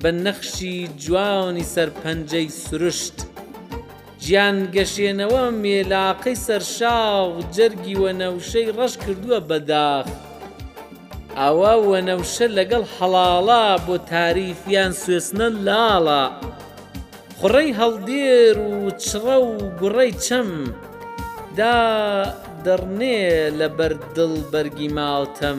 بە نەخشی جوانی سەر پەنجەی سروشت گیان گەشێنەوە مێلاقەی سەرشاخ جەرگی وەنەوشەی ڕەش کردووە بە داخ ئاوا وەنەوشە لەگەڵ هەڵاڵا بۆ تاریفیان سوێسنە لاڵە خوڕەی هەڵدێر و چڕە و گوڕەی چەم دا دڕنێ لەبەر دڵ بەرگی ماڵتەم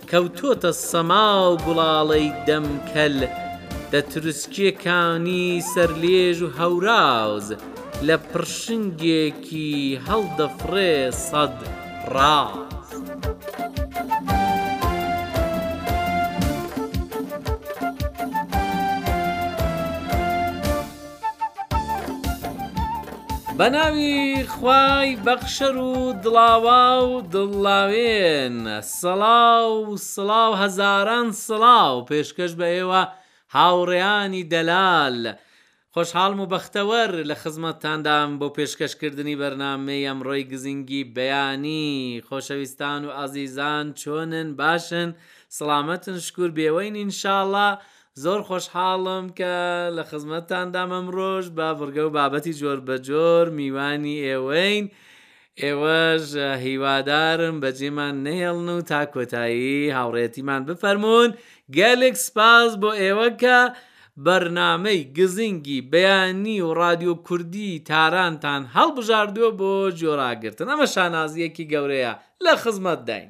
کەوتۆتە سەما و گوڵاڵەی دەم کەل دەتروسکێ کانی سەرلێژ و هەوراز لە پڕشنگێکی هەڵدەفڕێ سەد ڕاز. بەناوی خوای بەخشەر و دڵاوا و دڵ لاوێن سڵاو سڵاو هەزاران سڵاو پێشکەش بە ئێوە هاوڕێیانی دەلال خۆشحاڵم و بەختەوەر لە خزمەتتاندام بۆ پێشکەش کردنی بەرنامەی ئەمڕۆی گزینگی بەیانی خۆشەویستان و ئازیزان چۆنن باشن سڵامەتن شکور بێوەین ان شاءاللە زۆر خۆشحاڵم کە لە خزمەتتاندام ئەمڕۆش بە بڕگە و بابەتی جۆربەجۆر میوانی ئێوەین ئێوەش هیوادارم بەجێمان نەهێڵن و تا کۆتایی هاوڕێتیمان بفەرمونون گەلێک سپاس بۆ ئێوە کە بەرنامەی گزینگی بەیانی و رادیۆ کوردی تارانتان هەڵبژاردووە بۆ جۆراگرتن ئەمە شانازیەکی گەورەیە لە خزمەتداین.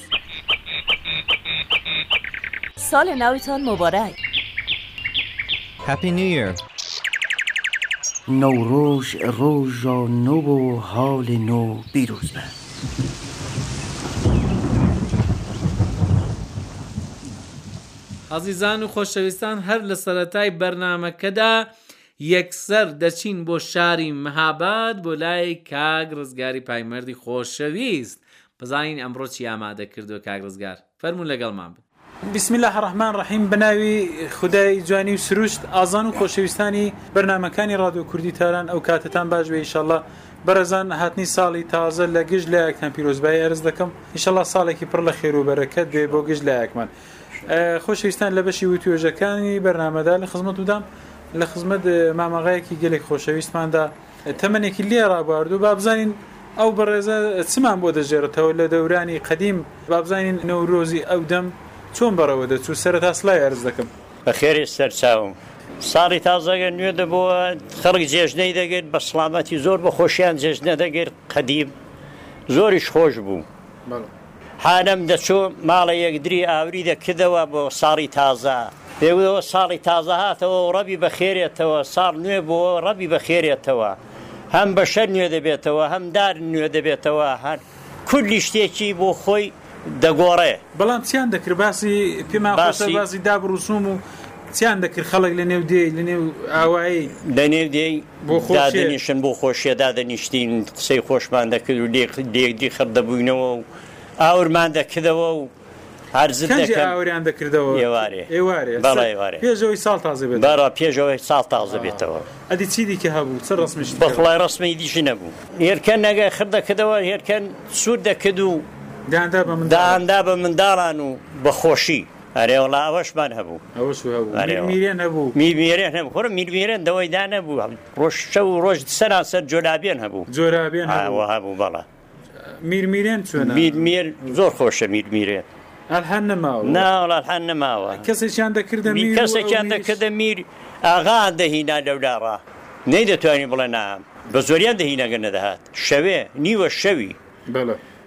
سالێ ناوتان موبارەک. Happy New Year. نەوڕۆژ ڕۆژا نۆ و هاڵێ نۆ بیروز بئ. ئازیزان و خۆشەویستان هەر لە سەرەتای بەرنامەکەدا یەکسەر دەچین بۆ شاری مهاباد بۆ لای کاک ڕزگاری پایمەردی خۆشەویست بزانین ئەمڕۆ چی ئامادە کردووە کاک ڕزگار. فەرموون لەگەڵمان بن. بسم اللە الرحمن الرحیم بەناوی خودای جوانی و سروشت ئازان و خۆشەویستانی بەرنامەکانی ڕادیۆ کوردی تاران ئەوکاتەتان باش بێ ئیشەڵا بەڕێزان هاتنی ساڵی تازە لە گشت لایەکتان پیرۆزبایی ئەرز دەکەم ئیشەڵا ساڵێکی پڕ لە خێرو بەرەکەت بێ بۆ گشت لایەکمان خۆشەویستان لە بەشی وتوێژەکانی بەرنامەدا لە خزمەتودام لە خزمەت مامەغایەکی گەلێک خۆشەویستماندا تەمەنێکی لێ ڕابواردووە، با بزانین ئەو بەڕێزە چمان بۆ دەگێڕێتەوە لە دەورانی قەدیم، با بزانین نەورۆزی ئەو دەم چۆن بەڕێوە دەچوو، سەرەتا سڵاوی عەرز دەکەم. بەخێرێ سەرچاوم ساڵی تازە گەر نوێ دەبۆوە خەڵک جێژنەی دەگرت بە سڵامەتی زۆر بە خۆشیان جێژنە دەگرت قەدیم زۆریش خۆش بوو. هانم دەچوو ماڵە یەکدری ئاوری دەکردەوە بۆ ساڵی تازە پێوتەوە ساڵی تازە هاتەوە و ڕەبی بەخێرێتەوە ساڵ نوێ بووە و ڕەبی بەخێرێتەوە هەم بەشەر نوێ دەبێتەوە هەم دار نوێ دەبێتەوە هەر کولی شتێکی بۆ خۆی دەگۆڕێ. بەڵام چیان دەکرد باسی پێمان خۆشە باسی داب ڕوسوم و چیان دەکرد خەڵک لە نێو دێی لە نێو ئاوایی لە نێو دێی دادەنیشتن بۆ خۆشیە دادەنیشتین قسەی خۆشمان دەکرد و لێکدی خڕ دەبووینەوە و ئاورمان دەکردەوە و عەرزت دەکەم پێشەوەی ساڵ تازە بێتەوە بەخڵای ڕسمی دیشی نەبوو هێرکە نەگە خڕ دەکردەوە هێرکەن سوود دەکرد و داندا بە منداڵان و بەخۆشی ئەرێ وەڵا ئەوەشمان هەبوو ئەوەش هەبوو ئەرێ وەڵا. میرمیرێن هەبوو میرمیرێن هەبوو خۆرە میرمیرێن دەوای دا نەبوو ڕۆژ شەو و ڕۆژ سەرانسەر جۆلابێن هەبوو جۆرابێن ئا هەبوو وە هەبوو بەڵا میرمیرێن چۆنە میرمیر زۆر خۆشە میرمیرێن ئەلهەن نەماوە نا وەڵا هەن نەماوە کەسێکیان دەکردە می میر و کەسێکیان ئەو میریش- دەکردە میر ئاغا دەهینا لەولا ڕا نەیدەتوانی بڵێ نام بە زۆریان دەهیناگە نەدەهات شەوێ نیوە شەوی بەڵێ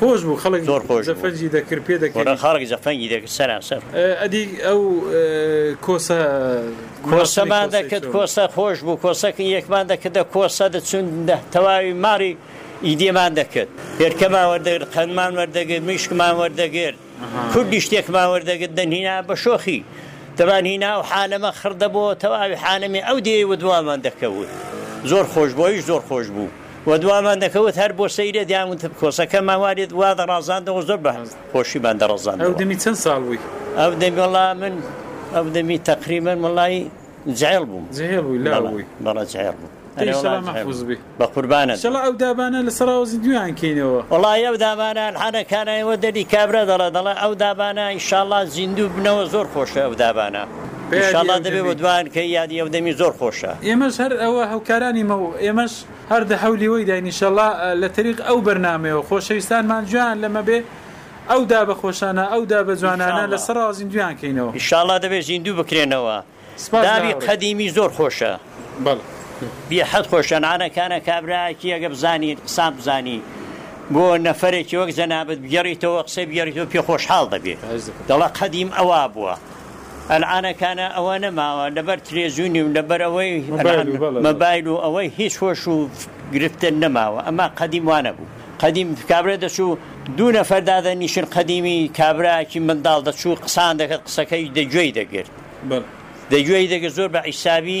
خۆش بوو خەڵک زۆر خۆش بوو جەفەنگی دەکرد پێ دەکرد وەڵا خەڵک جەفەنگی دەکرد سەرانسەر ئەدی ئەو کۆسە کۆسەمان دەکرد کۆسە خۆش بوو کۆسە یەکمان دەکردە کۆسە دەچون تەواوی ماڵی ئیدێمان دەکرد هێلکەمان وەردەگرت قەنمان وەردەگرت میشکمان وەردەگرت کوردی شتێکمان وەردەگرت دەنهینا بە شۆخی دەمان هینا و حالەمە خڕدەبووەوە تەواوی حالەمی ئەو دێی و دوامان دەکەوت زۆر خۆش بوو ئەویش زۆر خۆش بوو. و دوامان دەکەوت هەر بۆ سەیرێ دەیانوتم کۆسەکەمان وا لێ وا دەڕازاندەوە زۆر بە خۆشیمان دەڕزاندەوە. ئەو دەمی چەند ساڵ بووی؟ ئەو دەمی وەڵا من ئەو دەمی تەقریبەن وەڵای جهێڵ بووم. جهێڵ بووی لاو بووی. بەڵێ جهێڵ بووم. ئیشەڵا مەحفوز بی. بە قوربانت. ئیشەڵا ئەو دابانە لە سەراوە زیندوویان کەینەوە. وەڵای ئەو دابانە ئەلحانە کانایەوە دەلی کابرا دەڵێ دەڵێ ئەو دابانە ئیشاڵڵا زیندوو بنەوە زۆر خۆشە ئەو دابانە. ئینشاڵا دەبێ بۆ دوایان کە یادی ئەو دەمی زۆر خۆشە. ئێمەش هەر ئەوە هەوکارانی مە و ئێمەش هەر دە حەولی وەی داین ئینشەڵا لە تەریق ئەو بەرنامەیەوە خۆشەویستانمان جوێیان لە مە بێ ئەو دابە خۆشانە ئەو دابە جوانانە لە سەڕا زیندوویان کەینەوە. ئینشاڵا دەبێ زیندوو بکرێنەوە دابی قەدیمی زۆر خۆشە بێ حەد خۆشە نانە کانە کابرایەکی ئەگە بزانی قسان بزانی بۆ نەفەرێکی وەک جەنابت بگێڕیتەوە قسەی بگێڕیتەوە پێ خۆشحاڵ دەبێ دەڵە قەدیم ئەوا بووە. ئەلعانەکانە ئەوە نەماوە لەبەر تلێزونی و لەبەر ئەوەی مەبایل و ئەوەی هیچ هۆش و گرفتن نەماوە ئەما قەدیم وانە بوو قەدیم کابرا دەچوو دوو نەفەر دادە نیشن قەدیمی کابراکی منداڵ دەچوو قسان دەکرد قسەکەی دەگوێی دەگرت دەگوێی دەگە زۆر بە عیسابی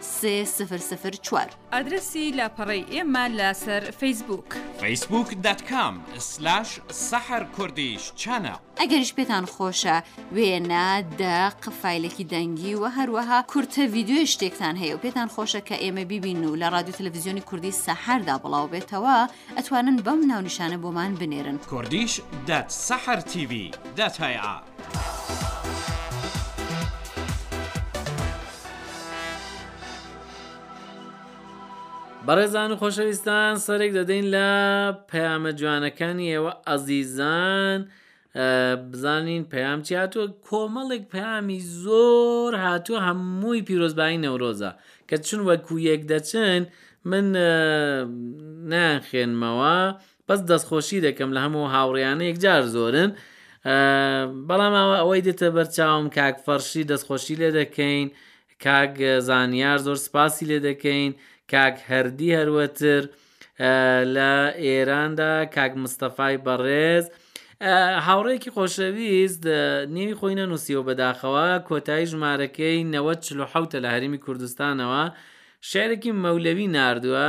سێ سفر سفر چوار. ئادرەسی لاپەڕەی ئێمە لەسەر فەیسبووک. فەیسبووک دات کام سلاش سەحەر کوردیش چەناڵ. ئەگەریش پێتان خۆشە وێنە، دەق، فایلێکی دەنگی و هەروەها کورتە ڤیدیۆی شتێکتان هەیە و پێتان خۆشە کە ئێمە بیبین و لە ڕادیو تەلەفزیۆنی کوردی سەحەردا بڵاو بێتەوە ئەتوانن بەم ناونیشانە بۆمان بنێرن. کوردیش دات سەحەر تیڤی دات هەیە. بەڕێزان و خۆشەویستان سەرێک دەدەین لە پەیامە جوانەکانی ئێوە ئازیزان بزانین پەیام چی هاتووە کۆمەڵێک پەیامی زۆر هاتووە هەمووی پیرۆزبایی نەورۆزە کە چون وەکو یەک دەچن من ناخێنمەوە بەس دەستخۆشی دەکەم لە هەموو هاوڕیانە یەکجار زۆرن بەڵام ئەوە ئەوەی دێتە بەرچاوم کاک فەرشی دەستخۆشی لێ دەکەین کاک زانیار زۆر سپاسی لێ دەکەین کاک هەردی هەروەتر لە ئێراندا کاک مستەفای بەڕێز هاوڕێکی خۆشەویست نێوی خۆی نەنووسیەوە بەداخەوە کۆتایی ژمارەکەی نەوە چلو حوتە لە هەرمی کوردستانەوە شارێکی مەولەوی نردووە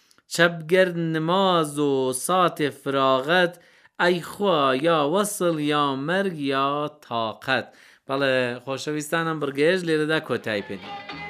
چەپ گەر نماز و ساتێ فراغەت ئەی خوا یا وەسڵ یا مەرگ یا تاقەت. بەڵێ خۆشەویستان ئەم بڕگەیەش لێرەدا کۆتایی پێ دێنین.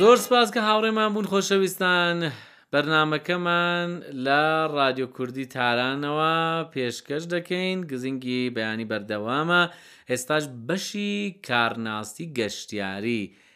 زۆر سپاس کە هاوڕێمان بوون خۆشەویستان بەرنمەکەمان لە ڕادیۆ کوردی تارانەوە پێشکەش دەکەین گزنگی بەیانی بەردەوامە ئێستاش بەشی کارناستی گەشتیاری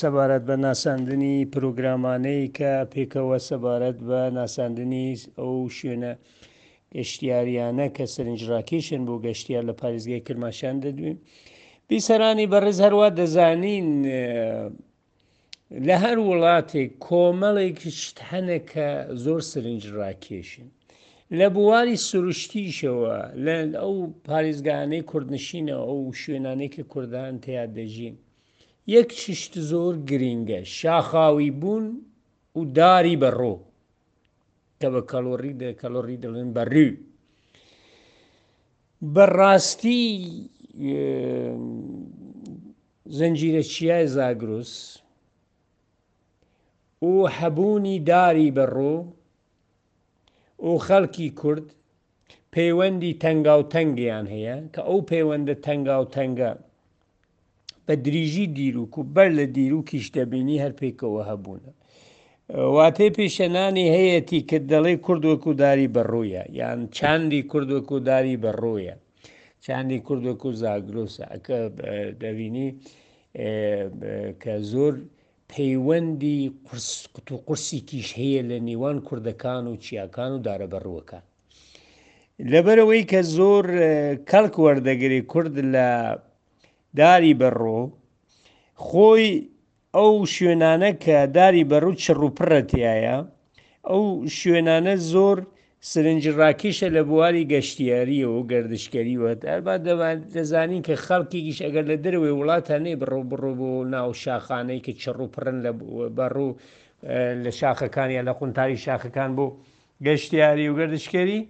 سەبارەت بە ناساندنی پرۆگرامانەی کە پێکەوە سەبارەت بە ناساندنی ئەو شوێنە گەشتیاریانە کە سەرنجڕاکێشن بۆ گەشتیار لە پارێزگای کرماشان دەدوێن بیسەرانی بەڕێز هەروە دەزانین لە هەر وڵاتێک کۆمەڵێک شت هەنە کە زۆر سرنج ڕاکێشن لە بواری سروشتیشەوە لە ئەو پارێزگانەی کوردنشینەوە ئەو شوێنانێکی کوردان تیا دەژین یەک شت زۆر گرینگە شاخاوی بوون و داری بە ڕۆ کە بە کەلۆڕی دە کەلۆڕی دەڵێن بە ڕی بەڕاستی زنجیرە چیای زاگرۆس و هەبوونی داری بەڕۆ و خەڵکی کورد پەیوەندی تەنگاوتەنگیان هەیە کە ئەو پەیوەندە تەنگاوتەنگە بە دریژی دیروک و بەر لە دیروکیش دەبینی هەر پێکەوە هەبوونە واتێ پێشەنانی هەیەتی کە دەڵێ کورد وەکو داری بەڕوویە یان چاندی کورد وەکو داری بەڕوویە چاندی کورد وەکو زاگرۆسە ئەکە دەبینی کە زۆر پەیوەندی قورس قوتوقورسیکیش هەیە لە نیوان کوردەکان و چیاکان و دارەبەڕووەکان. لەبەرئەوەی کە زۆر کەڵک وەردەگرێ کورد لە داری بەڕوو خۆی ئەو شوێنانە کە داری بەڕوو چڕوپڕە تایە ئەو شوێنانە زۆر سرنج ڕاکیشە لە بواری گەشتیاریەوە و گردشکەریوە دەربا دەزانین کە خەڵکیش ئەگەر لە دەروێ وڵاتانەی بڕۆ بڕۆ بۆ ناو شاخانەی کە چڕ و پڕن لە بەڕوو لە شاخەکان یا لە قونتاری شاخەکان بۆ گەشتیاری و گردشکەری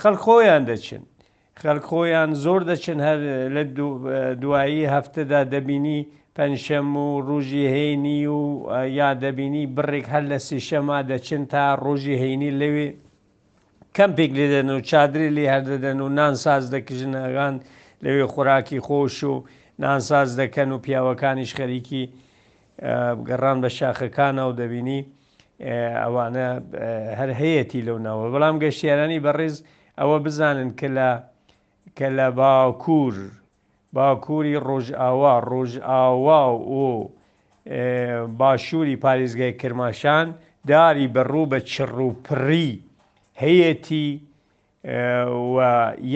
خەڵ خۆیان دەچن خەلک خۆیان زۆر دەچن هەر لە دوایی هەفتەدا دەبینی پەنجشەم و روژی هەینی و یا دەبینی بڕێک هەر لە سیشەما دەچن تا رۆژی هەینی لەوێ کەمپێک لێ دەن و چادری لێ هەردەدەن و نان ساز دەکژنەگان لەوێ خوراکی خۆش و نانساز دەکەن و پیاوەکانیش خەریکی گەڕان بە شاخەکانە و دەبینی ئەوانە هەر هەیەتی لەو ناوە بەڵام گەشتیارانی بەڕێز ئەوە بزانن کە لە کە لە باکوور باکووری ڕۆژئاوا ڕۆژئاوا و باشووری پارێزگای کرماشان داری بەڕوو بە چڕ و پڕی هەیەتی و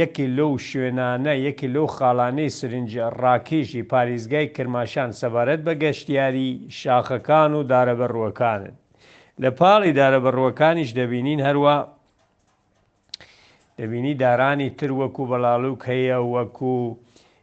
یەکێ لەو شوێنانە، یەکێ لەو خاڵانەی سرنج ڕاکێشی پاریزگای کرماشان سەبارەت بە گەشتیاری، شاخەکان و دارەبەڕووەکانن. لە پاڵی دارەبەڕووەکانیش دەبینین هەروا دەبینی دارانی تر وەکوو بەڵاڵووک هەیە، وەکوو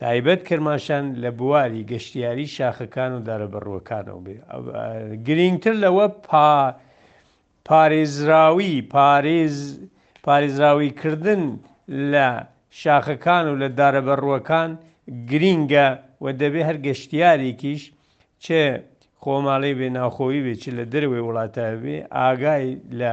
تایبەت کرماشان لە بواری گەشتیاری شاخەکان و دارەبەڕووەکانەوە بێ گرینگتر لەوە پا پارێزراوی پارێز پارێزراوی کردن لە شاخەکان و لە دارەبەڕووەکان گرینگە و دەبێ هەر گەشتیارێکیش چ خۆماڵی بێ ناوخۆی بێ چ لە دەروێ وڵاتە بێ ئاگای لە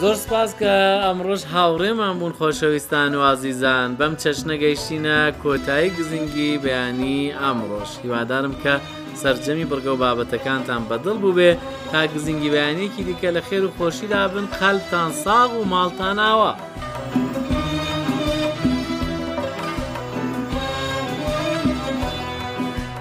زۆر سپاس کە ئەمڕۆژ هاوڕێمان بوون خۆشەویستان و ئازیزان بەم چەشنە گەیشتینە کۆتایی گزینگی بەیانی ئامڕۆژ هیوادارم کە سرجەمی بڕگە و بابەتەکانتان بەدڵ بووبێ تا گزینگی بەیانێکی دیکە لە خێر و خۆشیدا بن قەلتان ساغ و ماڵتان ناوە.